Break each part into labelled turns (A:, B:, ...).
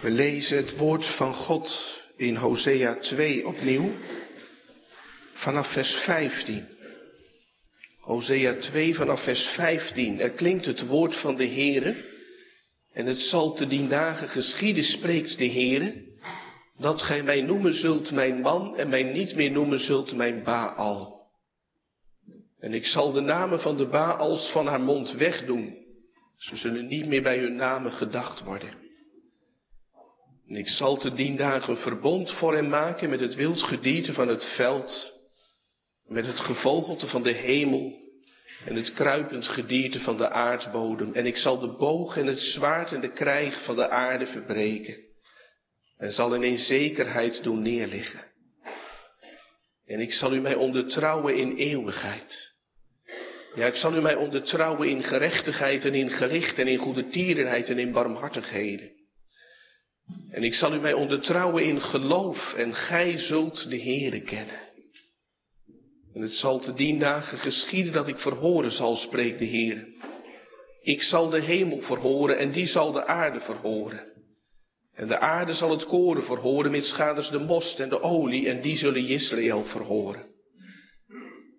A: We lezen het woord van God in Hosea 2 opnieuw, vanaf vers 15. Hosea 2 vanaf vers 15. Er klinkt het woord van de Heere. En het zal te dien dagen geschieden, spreekt de Heere, dat gij mij noemen zult mijn man en mij niet meer noemen zult mijn Baal. En ik zal de namen van de Baals van haar mond wegdoen. Ze zullen niet meer bij hun namen gedacht worden. En ik zal te dien dagen verbond voor hem maken met het wildsgedierte van het veld, met het gevogelte van de hemel en het kruipend gedierte van de aardbodem. En ik zal de boog en het zwaard en de krijg van de aarde verbreken en zal in een zekerheid doen neerliggen. En ik zal u mij ondertrouwen in eeuwigheid. Ja, ik zal u mij ondertrouwen in gerechtigheid en in gericht en in goede tierenheid en in barmhartigheden. En ik zal u mij ondertrouwen in geloof en gij zult de Heere kennen. En het zal te dien dagen geschieden dat ik verhoren zal, spreekt de Heer. Ik zal de hemel verhoren en die zal de aarde verhoren. En de aarde zal het koren verhoren, met schaders de most en de olie, en die zullen Israël verhoren.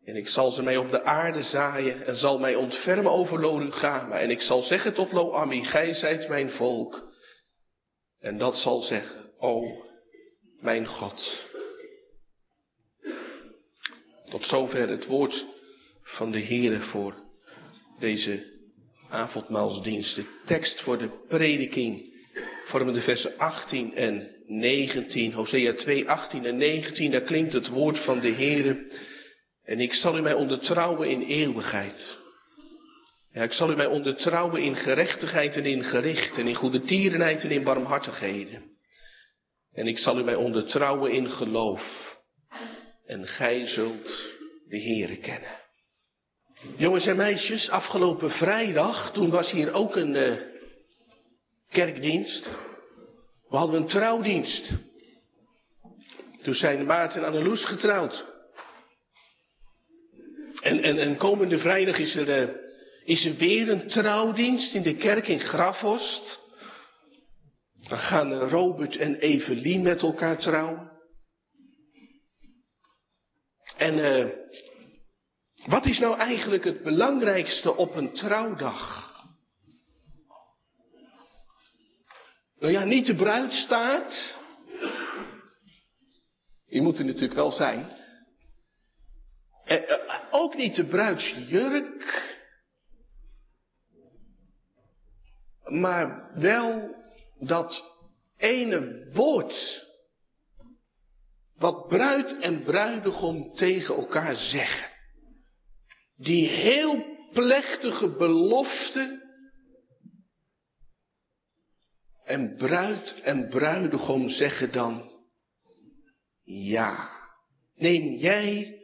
A: En ik zal ze mij op de aarde zaaien en zal mij ontfermen over Lorugama. En ik zal zeggen tot Loami, gij zijt mijn volk. En dat zal zeggen, o mijn God. Tot zover het woord van de Heere voor deze avondmaalsdienst. De tekst voor de prediking vormen de versen 18 en 19. Hosea 2, 18 en 19, daar klinkt het woord van de Heere. En ik zal u mij ondertrouwen in eeuwigheid. Ja, ik zal u mij ondertrouwen in gerechtigheid en in gericht en in goede tierenheid en in barmhartigheden. En ik zal u mij ondertrouwen in geloof. En gij zult de Heere kennen. Jongens en meisjes, afgelopen vrijdag, toen was hier ook een uh, kerkdienst. We hadden een trouwdienst. Toen zijn Maarten en Anneloes getrouwd. En, en, en komende vrijdag is er, uh, is er weer een trouwdienst in de kerk in Grafhorst. Dan gaan Robert en Evelien met elkaar trouwen. En uh, wat is nou eigenlijk het belangrijkste op een trouwdag? Nou ja, niet de bruidstaart. Die moet er natuurlijk wel zijn. En, uh, ook niet de bruidsjurk. Maar wel dat ene woord. Wat bruid en bruidegom tegen elkaar zeggen. Die heel plechtige belofte. En bruid en bruidegom zeggen dan. Ja. Neem jij,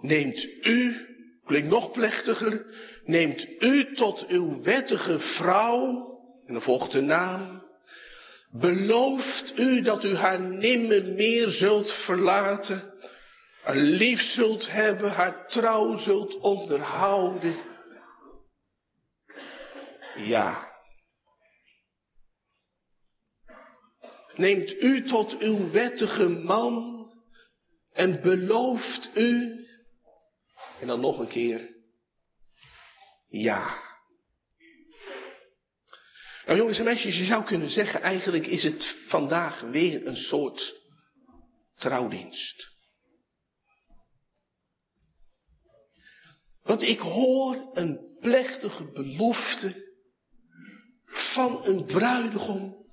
A: neemt u, klinkt nog plechtiger, neemt u tot uw wettige vrouw, en dan volgt de naam, belooft u dat u haar nimmer meer zult verlaten, haar lief zult hebben, haar trouw zult onderhouden. Ja. Neemt u tot uw wettige man en belooft u, en dan nog een keer, ja. Nou jongens en meisjes, je zou kunnen zeggen, eigenlijk is het vandaag weer een soort trouwdienst. Want ik hoor een plechtige belofte van een bruidegom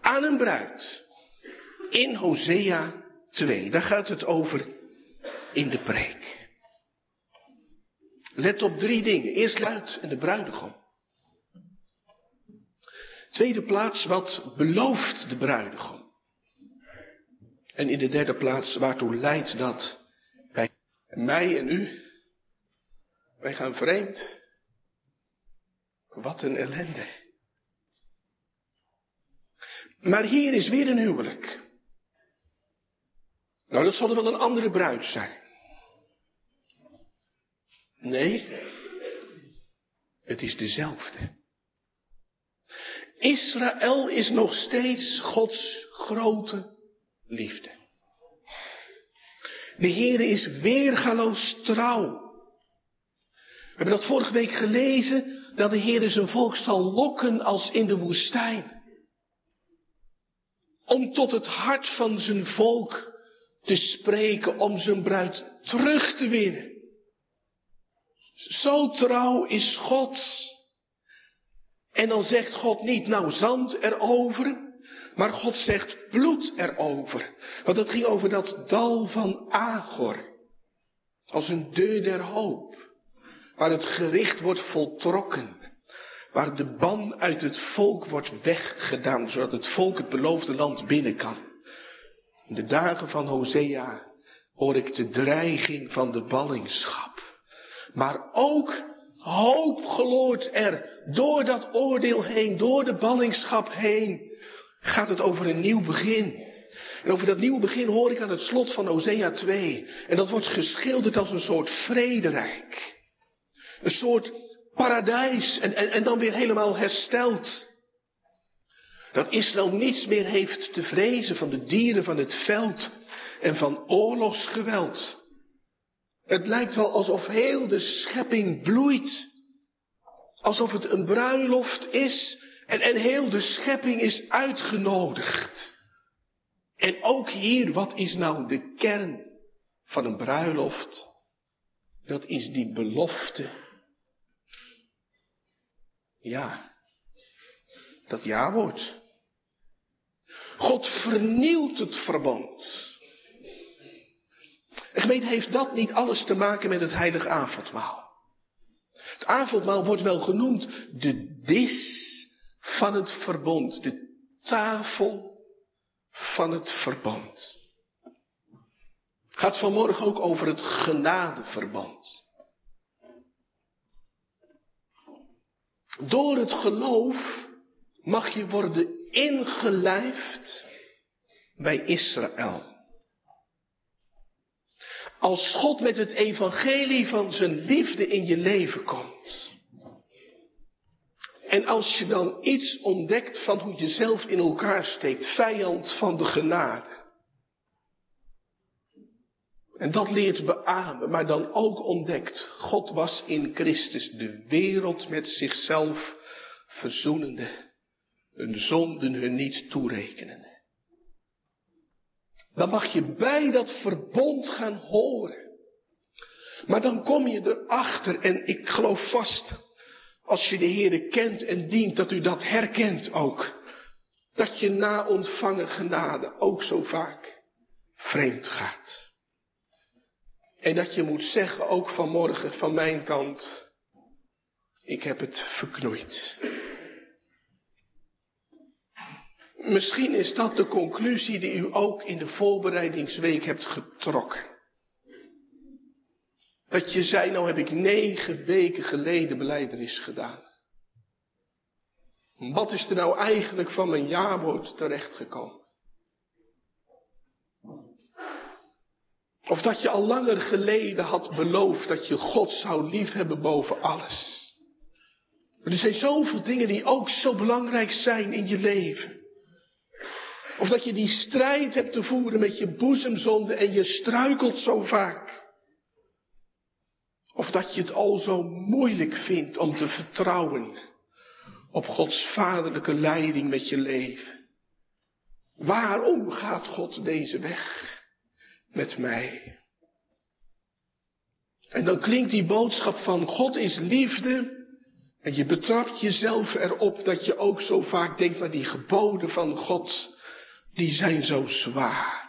A: aan een bruid. In Hosea 2, daar gaat het over in de preek. Let op drie dingen. Eerst luid en de bruidegom. Tweede plaats, wat belooft de bruidegom? En in de derde plaats, waartoe leidt dat bij mij en u? Wij gaan vreemd. Wat een ellende. Maar hier is weer een huwelijk. Nou, dat zal wel een andere bruid zijn. Nee, het is dezelfde. Israël is nog steeds Gods grote liefde. De Heer is weergaloos trouw. We hebben dat vorige week gelezen, dat de Heer zijn volk zal lokken als in de woestijn. Om tot het hart van zijn volk te spreken, om zijn bruid terug te winnen. Zo trouw is God. En dan zegt God niet, nou zand erover, maar God zegt bloed erover. Want het ging over dat dal van Agor. Als een deur der hoop. Waar het gericht wordt voltrokken. Waar de ban uit het volk wordt weggedaan. Zodat het volk het beloofde land binnen kan. In de dagen van Hosea hoor ik de dreiging van de ballingschap. Maar ook hoop geloort er door dat oordeel heen, door de ballingschap heen gaat het over een nieuw begin. En over dat nieuwe begin hoor ik aan het slot van Hosea 2. En dat wordt geschilderd als een soort vrederijk. Een soort paradijs en, en, en dan weer helemaal hersteld. Dat Israël niets meer heeft te vrezen van de dieren van het veld en van oorlogsgeweld. Het lijkt wel alsof heel de schepping bloeit. Alsof het een bruiloft is en, en heel de schepping is uitgenodigd. En ook hier, wat is nou de kern van een bruiloft? Dat is die belofte. Ja, dat ja-woord. God vernielt het verband. De gemeente heeft dat niet alles te maken met het heilige avondmaal. Het avondmaal wordt wel genoemd de dis van het verbond. De tafel van het verbond. Het gaat vanmorgen ook over het genadeverband. Door het geloof mag je worden ingelijfd bij Israël. Als God met het evangelie van zijn liefde in je leven komt. En als je dan iets ontdekt van hoe je zelf in elkaar steekt, vijand van de genade. En dat leert beamen, maar dan ook ontdekt, God was in Christus de wereld met zichzelf verzoenende, hun zonden hun niet toerekenende. Dan mag je bij dat verbond gaan horen. Maar dan kom je erachter, en ik geloof vast als je de Heere kent en dient, dat u dat herkent ook. Dat je na ontvangen genade ook zo vaak vreemd gaat. En dat je moet zeggen, ook vanmorgen van mijn kant, ik heb het verknoeid. Misschien is dat de conclusie die u ook in de voorbereidingsweek hebt getrokken. Dat je zei, nou heb ik negen weken geleden beleidenis gedaan. Wat is er nou eigenlijk van mijn jaarwoord terechtgekomen? Of dat je al langer geleden had beloofd dat je God zou liefhebben boven alles. er zijn zoveel dingen die ook zo belangrijk zijn in je leven. Of dat je die strijd hebt te voeren met je boezemzonde en je struikelt zo vaak. Of dat je het al zo moeilijk vindt om te vertrouwen op Gods vaderlijke leiding met je leven. Waarom gaat God deze weg met mij? En dan klinkt die boodschap van God is liefde. En je betrapt jezelf erop dat je ook zo vaak denkt, maar die geboden van God, die zijn zo zwaar.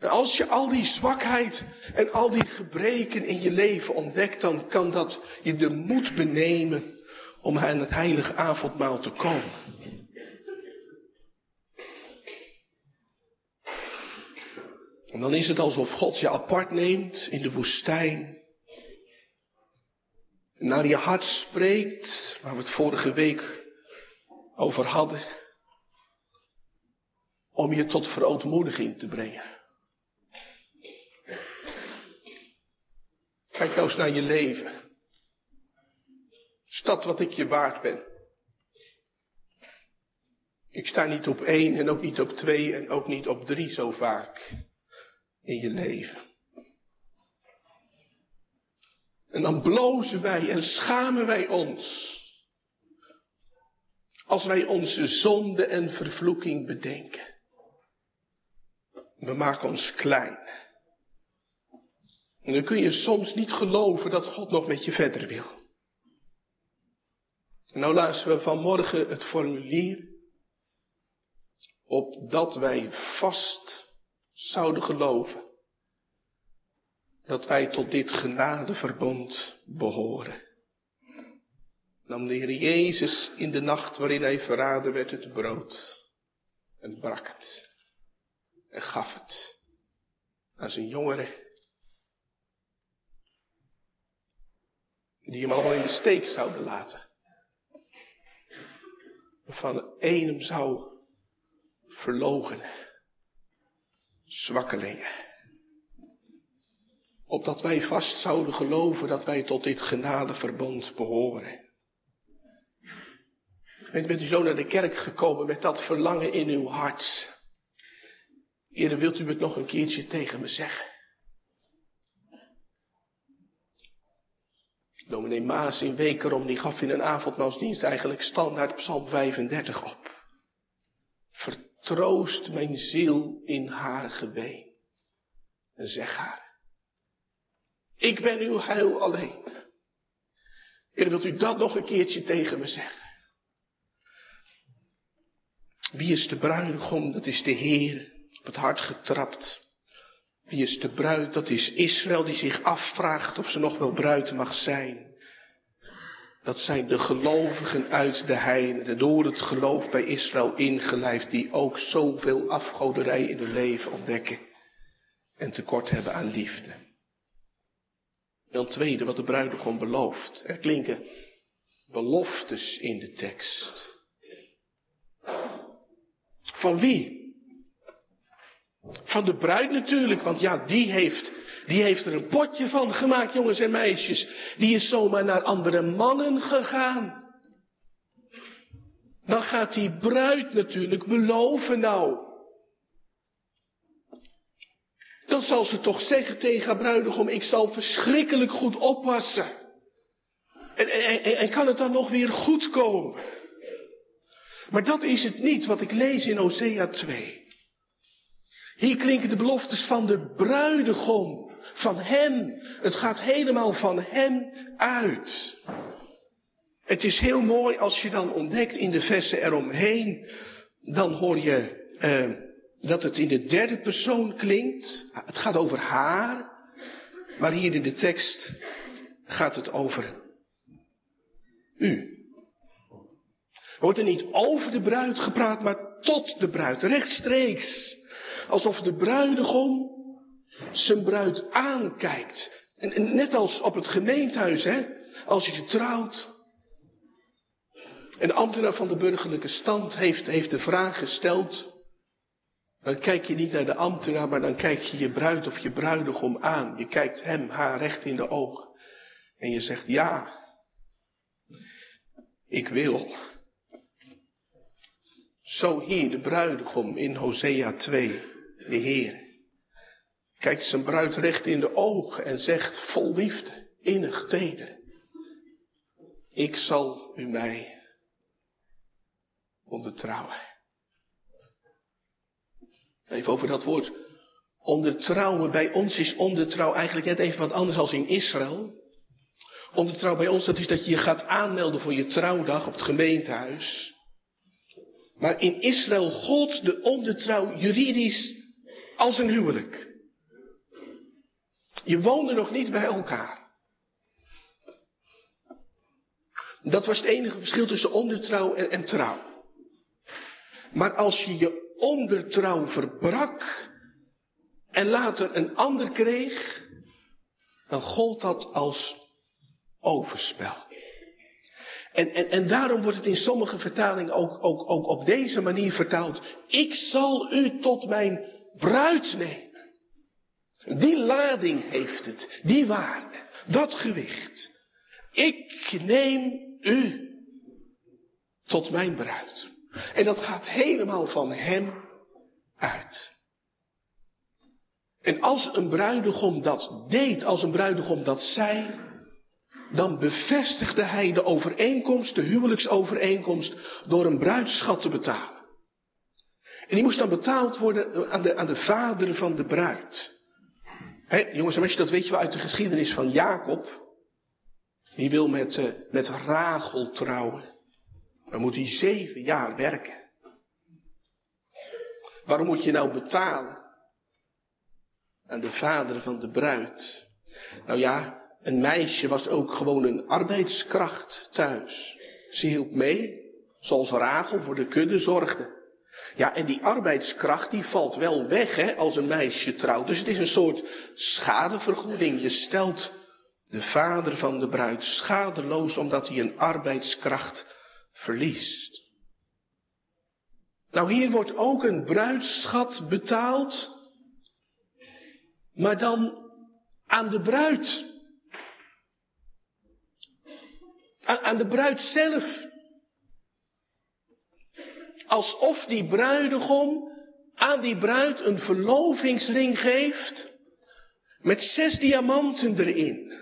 A: Als je al die zwakheid en al die gebreken in je leven ontdekt, dan kan dat je de moed benemen om aan het heilige avondmaal te komen. En dan is het alsof God je apart neemt in de woestijn. En naar je hart spreekt, waar we het vorige week over hadden. Om je tot verootmoediging te brengen. Kijk nou naar je leven. Dat wat ik je waard ben? Ik sta niet op één en ook niet op twee en ook niet op drie zo vaak in je leven. En dan blozen wij en schamen wij ons. Als wij onze zonde en vervloeking bedenken. We maken ons klein. En dan kun je soms niet geloven dat God nog met je verder wil. En nou luisteren we vanmorgen het formulier opdat wij vast zouden geloven dat wij tot dit genadeverbond behoren. Nam de Heer Jezus in de nacht waarin hij verraden werd het brood en brak het en gaf het aan zijn jongeren. Die hem allemaal in de steek zouden laten. Van één hem zou verlogenen, zwakkelingen. Opdat wij vast zouden geloven dat wij tot dit genadeverbond behoren. Bent, bent u zo naar de kerk gekomen met dat verlangen in uw hart? Eerder wilt u het nog een keertje tegen me zeggen? Dominee Maas in Wekerom, die gaf in een avondmaalsdienst eigenlijk standaard Psalm 35 op. Troost mijn ziel in haar geween. En zeg haar. Ik ben uw heil alleen. En wilt u dat nog een keertje tegen me zeggen? Wie is de bruidegom? Dat is de Heer, op het hart getrapt. Wie is de bruid? Dat is Israël die zich afvraagt of ze nog wel bruid mag zijn. Dat zijn de gelovigen uit de heiden, door het geloof bij Israël ingelijfd, die ook zoveel afgoderij in hun leven ontdekken en tekort hebben aan liefde. Dan tweede, wat de bruidegom belooft. Er klinken beloftes in de tekst. Van wie? Van de bruid natuurlijk, want ja, die heeft die heeft er een potje van gemaakt, jongens en meisjes. Die is zomaar naar andere mannen gegaan. Dan gaat die bruid natuurlijk beloven nou. Dan zal ze toch zeggen tegen haar bruidegom, ik zal verschrikkelijk goed oppassen. En, kan het dan nog weer goed komen? Maar dat is het niet wat ik lees in Hosea 2. Hier klinken de beloftes van de bruidegom. Van Hem. Het gaat helemaal van Hem uit. Het is heel mooi als je dan ontdekt in de versen eromheen. Dan hoor je eh, dat het in de derde persoon klinkt. Het gaat over haar. Maar hier in de tekst gaat het over u. Wordt er niet over de bruid gepraat, maar tot de bruid, rechtstreeks. Alsof de bruidegom zijn bruid aankijkt. En, net als op het gemeentehuis, hè, als je trouwt. En de ambtenaar van de burgerlijke stand heeft, heeft de vraag gesteld. Dan kijk je niet naar de ambtenaar, maar dan kijk je je bruid of je bruidegom aan. Je kijkt hem, haar recht in de ogen. En je zegt ja. Ik wil. Zo hier de bruidegom in Hosea 2, de Heer kijkt zijn bruid recht in de ogen en zegt vol liefde, innig teder. Ik zal u mij ondertrouwen. Even over dat woord. Ondertrouwen bij ons is ondertrouw eigenlijk net even wat anders als in Israël. Ondertrouw bij ons, dat is dat je je gaat aanmelden voor je trouwdag op het gemeentehuis. Maar in Israël gold de ondertrouw juridisch als een huwelijk. Je woonde nog niet bij elkaar. Dat was het enige verschil tussen ondertrouw en, en trouw. Maar als je je ondertrouw verbrak en later een ander kreeg, dan gold dat als overspel. En, en, en daarom wordt het in sommige vertalingen ook, ook, ook op deze manier vertaald. Ik zal u tot mijn bruid nemen. Die lading heeft het, die waarde, dat gewicht. Ik neem u tot mijn bruid. En dat gaat helemaal van hem uit. En als een bruidegom dat deed, als een bruidegom dat zei, dan bevestigde hij de overeenkomst, de huwelijksovereenkomst, door een bruidschat te betalen. En die moest dan betaald worden aan de, aan de vader van de bruid. jongens en meisjes, dat weet je wel uit de geschiedenis van Jacob. Die wil met, uh, met Rachel trouwen. Dan moet hij zeven jaar werken. Waarom moet je nou betalen? Aan de vader van de bruid. Nou ja, een meisje was ook gewoon een arbeidskracht thuis. Ze hielp mee, zoals Rachel voor de kudde zorgde. Ja, en die arbeidskracht die valt wel weg hè, als een meisje trouwt. Dus het is een soort schadevergoeding. Je stelt de vader van de bruid schadeloos omdat hij een arbeidskracht verliest. Nou, hier wordt ook een bruidschat betaald, maar dan aan de bruid. Aan de bruid zelf. Alsof die bruidegom aan die bruid een verlovingsring geeft met zes diamanten erin.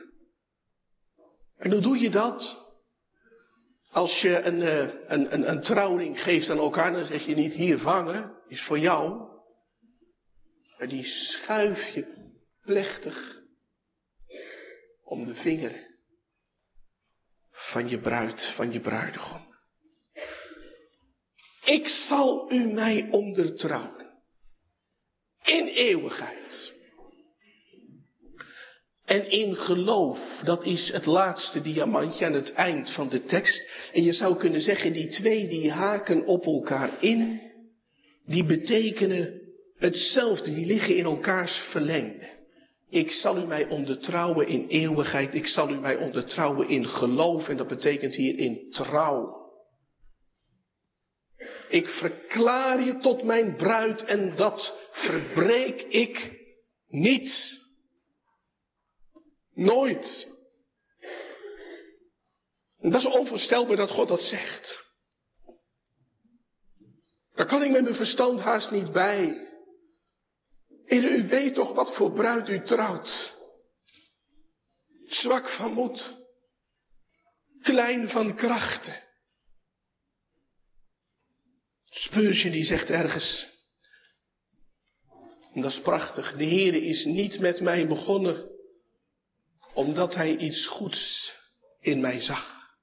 A: En hoe doe je dat? Als je een, eh, een, een, een trouwring geeft aan elkaar, dan zeg je niet hier vangen, is voor jou. Maar die schuif je plechtig om de vinger van je bruid, van je bruidegom. Ik zal u mij ondertrouwen. In eeuwigheid. En in geloof, dat is het laatste diamantje aan het eind van de tekst. En je zou kunnen zeggen, die twee die haken op elkaar in, die betekenen hetzelfde, die liggen in elkaars verlengde. Ik zal u mij ondertrouwen in eeuwigheid, ik zal u mij ondertrouwen in geloof en dat betekent hier in trouw. Ik verklaar je tot mijn bruid en dat verbreek ik niet. Nooit. En dat is onvoorstelbaar dat God dat zegt. Daar kan ik met mijn verstand haast niet bij. Heer, u weet toch wat voor bruid u trouwt. Zwak van moed. Klein van krachten. Spurgeon die zegt ergens. En dat is prachtig. De Heer is niet met mij begonnen omdat hij iets goeds in mij zag.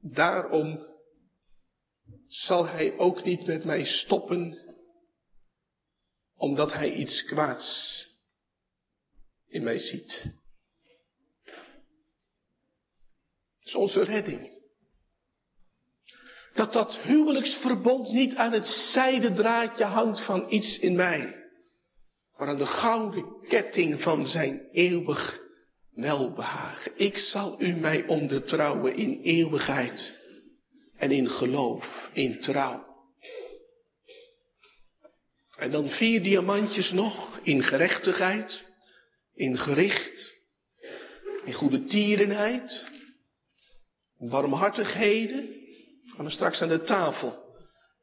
A: Daarom zal hij ook niet met mij stoppen, omdat hij iets kwaads in mij ziet. Dat is onze redding. Dat dat huwelijksverbond niet aan het zijden draadje hangt van iets in mij maar aan de gouden ketting van zijn eeuwig welbehagen. Ik zal u mij ondertrouwen in eeuwigheid en in geloof, in trouw. En dan vier diamantjes nog in gerechtigheid, in gericht, in goede tierenheid, warmhartigheden. Gaan we straks aan de tafel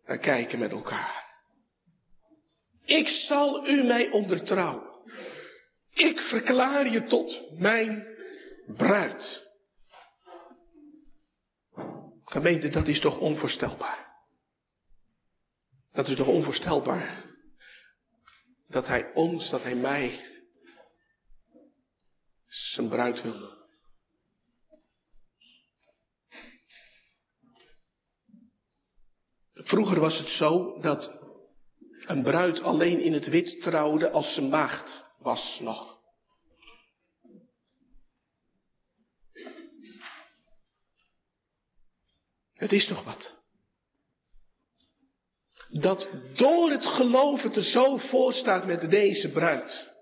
A: naar kijken met elkaar. Ik zal u mij ondertrouwen. Ik verklaar je tot mijn bruid. Gemeente, dat is toch onvoorstelbaar. Dat is toch onvoorstelbaar. Dat hij ons, dat hij mij zijn bruid wil. Vroeger was het zo dat een bruid alleen in het wit trouwde als ze maagd was nog. Het is toch wat. Dat door het geloof er zo voor staat met deze bruid.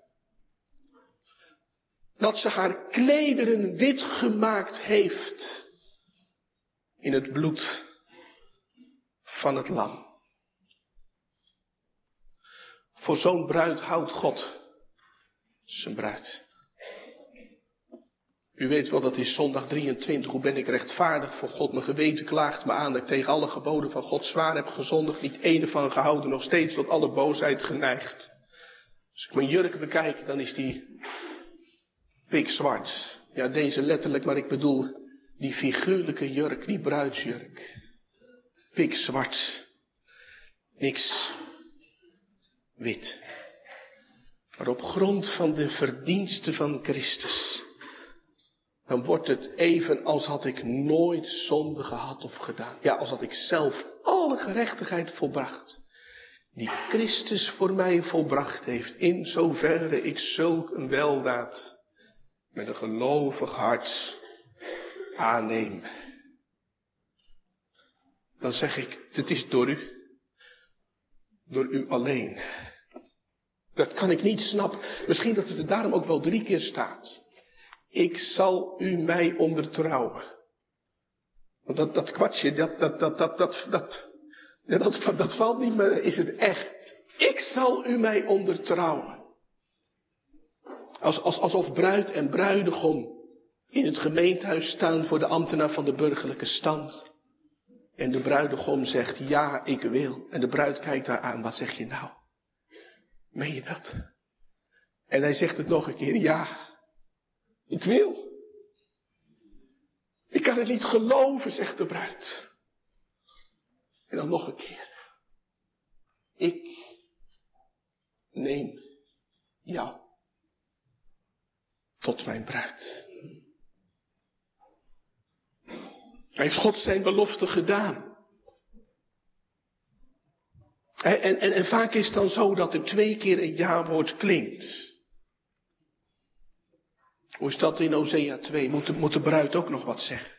A: Dat ze haar klederen wit gemaakt heeft in het bloed van het lam. Voor zo'n bruid houdt God zijn bruid. U weet wel, dat is zondag 23. Hoe ben ik rechtvaardig voor God? Mijn geweten klaagt me aan dat ik tegen alle geboden van God zwaar heb gezondigd. Niet ene van gehouden, nog steeds tot alle boosheid geneigd. Als ik mijn jurk bekijk, dan is die pikzwart. Ja, deze letterlijk, maar ik bedoel die figuurlijke jurk, die bruidsjurk. Pikzwart. Niks wit. Maar op grond van de verdiensten van Christus, dan wordt het even als had ik nooit zonde gehad of gedaan. Ja, als had ik zelf alle gerechtigheid volbracht. Die Christus voor mij volbracht heeft, in zoverre ik zulk een weldaad met een gelovig hart aanneem. Dan zeg ik, het is door u. Door u alleen. Dat kan ik niet snappen. Misschien dat het er daarom ook wel drie keer staat. Ik zal u mij ondertrouwen. Want dat, dat kwartje, dat, dat, dat, dat, dat, dat, dat, dat valt niet meer, is het echt. Ik zal u mij ondertrouwen. Als, als, alsof bruid en bruidegom in het gemeentehuis staan voor de ambtenaar van de burgerlijke stand. En de bruidegom zegt, ja, ik wil. En de bruid kijkt haar aan, wat zeg je nou? Meen je dat? En hij zegt het nog een keer, ja, ik wil. Ik kan het niet geloven, zegt de bruid. En dan nog een keer. Ik neem jou tot mijn bruid. Hij heeft God zijn belofte gedaan. En, en, en, vaak is het dan zo dat er twee keer een ja-woord klinkt. Hoe is dat in Hosea 2? Moet de, moet de bruid ook nog wat zeggen?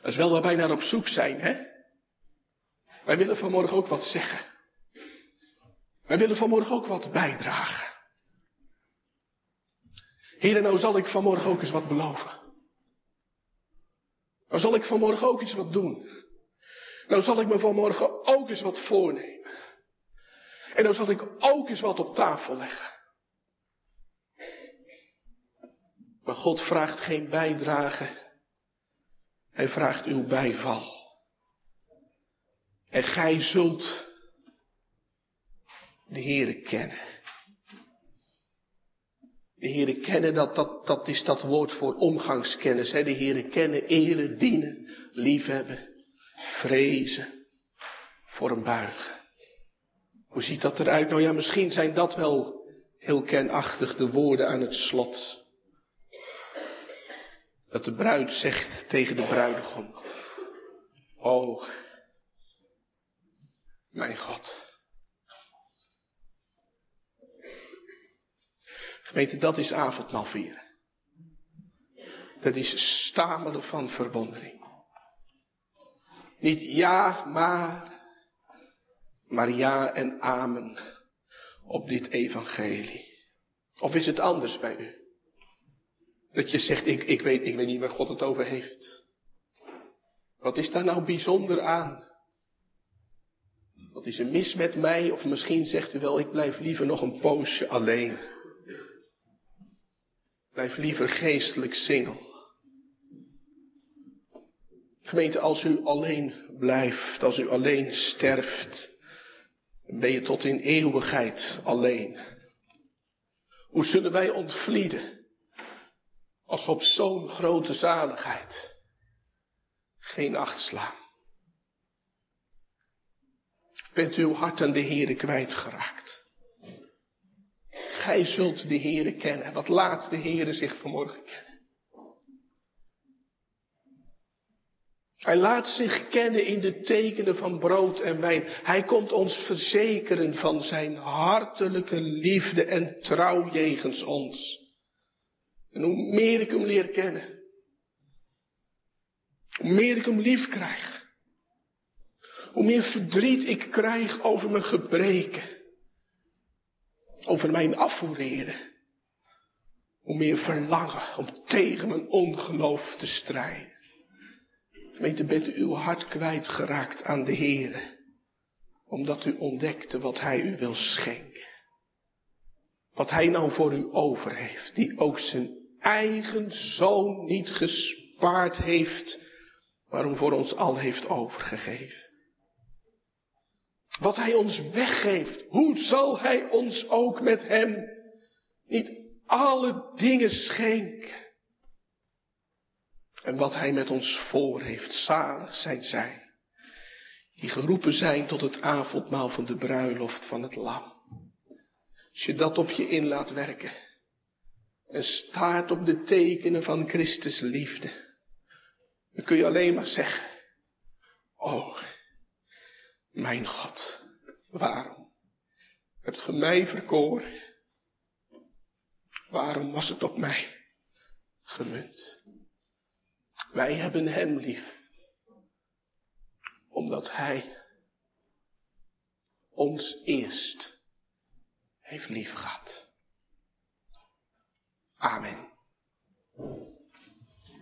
A: Dat is wel waar wij naar op zoek zijn, hè? Wij willen vanmorgen ook wat zeggen. Wij willen vanmorgen ook wat bijdragen. Heer, nou zal ik vanmorgen ook eens wat beloven. Nou zal ik vanmorgen ook eens wat doen. Nou zal ik me vanmorgen ook eens wat voornemen. En nou zal ik ook eens wat op tafel leggen. Maar God vraagt geen bijdrage. Hij vraagt uw bijval. En gij zult de Heere kennen. De Heere kennen, dat, dat, dat is dat woord voor omgangskennis. Hè? De Heere kennen, eren, dienen, liefhebben, vrezen, voor een buigen. Hoe ziet dat eruit? Nou ja, misschien zijn dat wel heel kenachtig de woorden aan het slot. Dat de bruid zegt tegen de bruidegom. O, mijn God. Gemeente, dat is avondmaal vieren. Dat is stamelen van verwondering. Niet ja, maar, maar ja en amen op dit evangelie. Of is het anders bij u? Dat je zegt, ik, ik, weet, ik weet niet waar God het over heeft. Wat is daar nou bijzonder aan? Wat is er mis met mij? Of misschien zegt u wel, ik blijf liever nog een poosje alleen. Blijf liever geestelijk single. Gemeente, als u alleen blijft, als u alleen sterft, ben je tot in eeuwigheid alleen. Hoe zullen wij ontvlieden als we op zo'n grote zaligheid geen acht slaan? Bent uw hart aan de Heere kwijtgeraakt? Gij zult de Heere kennen. Wat laat de Heere zich vanmorgen kennen? Hij laat zich kennen in de tekenen van brood en wijn. Hij komt ons verzekeren van zijn hartelijke liefde en trouw jegens ons. En hoe meer ik hem leer kennen, hoe meer ik hem lief krijg, hoe meer verdriet ik krijg over mijn gebreken, over mijn afvoereren, hoe meer verlangen om tegen mijn ongeloof te strijden. Gemeente, bent uw hart kwijtgeraakt aan de Heer, omdat u ontdekte wat Hij u wil schenken. wat hij nou voor u over heeft, die ook zijn eigen zoon niet gespaard heeft, maar hem voor ons al heeft overgegeven. Wat hij ons weggeeft, hoe zal hij ons ook met hem niet alle dingen schenken? En wat hij met ons voor heeft, zalig zijn zij, die geroepen zijn tot het avondmaal van de bruiloft van het lam. Als je dat op je in laat werken en staat op de tekenen van Christus liefde, dan kun je alleen maar zeggen, oh, mijn God, waarom hebt ge mij verkoren? Waarom was het op mij gemunt? Wij hebben Hem lief, omdat Hij ons eerst heeft lief gehad. Amen.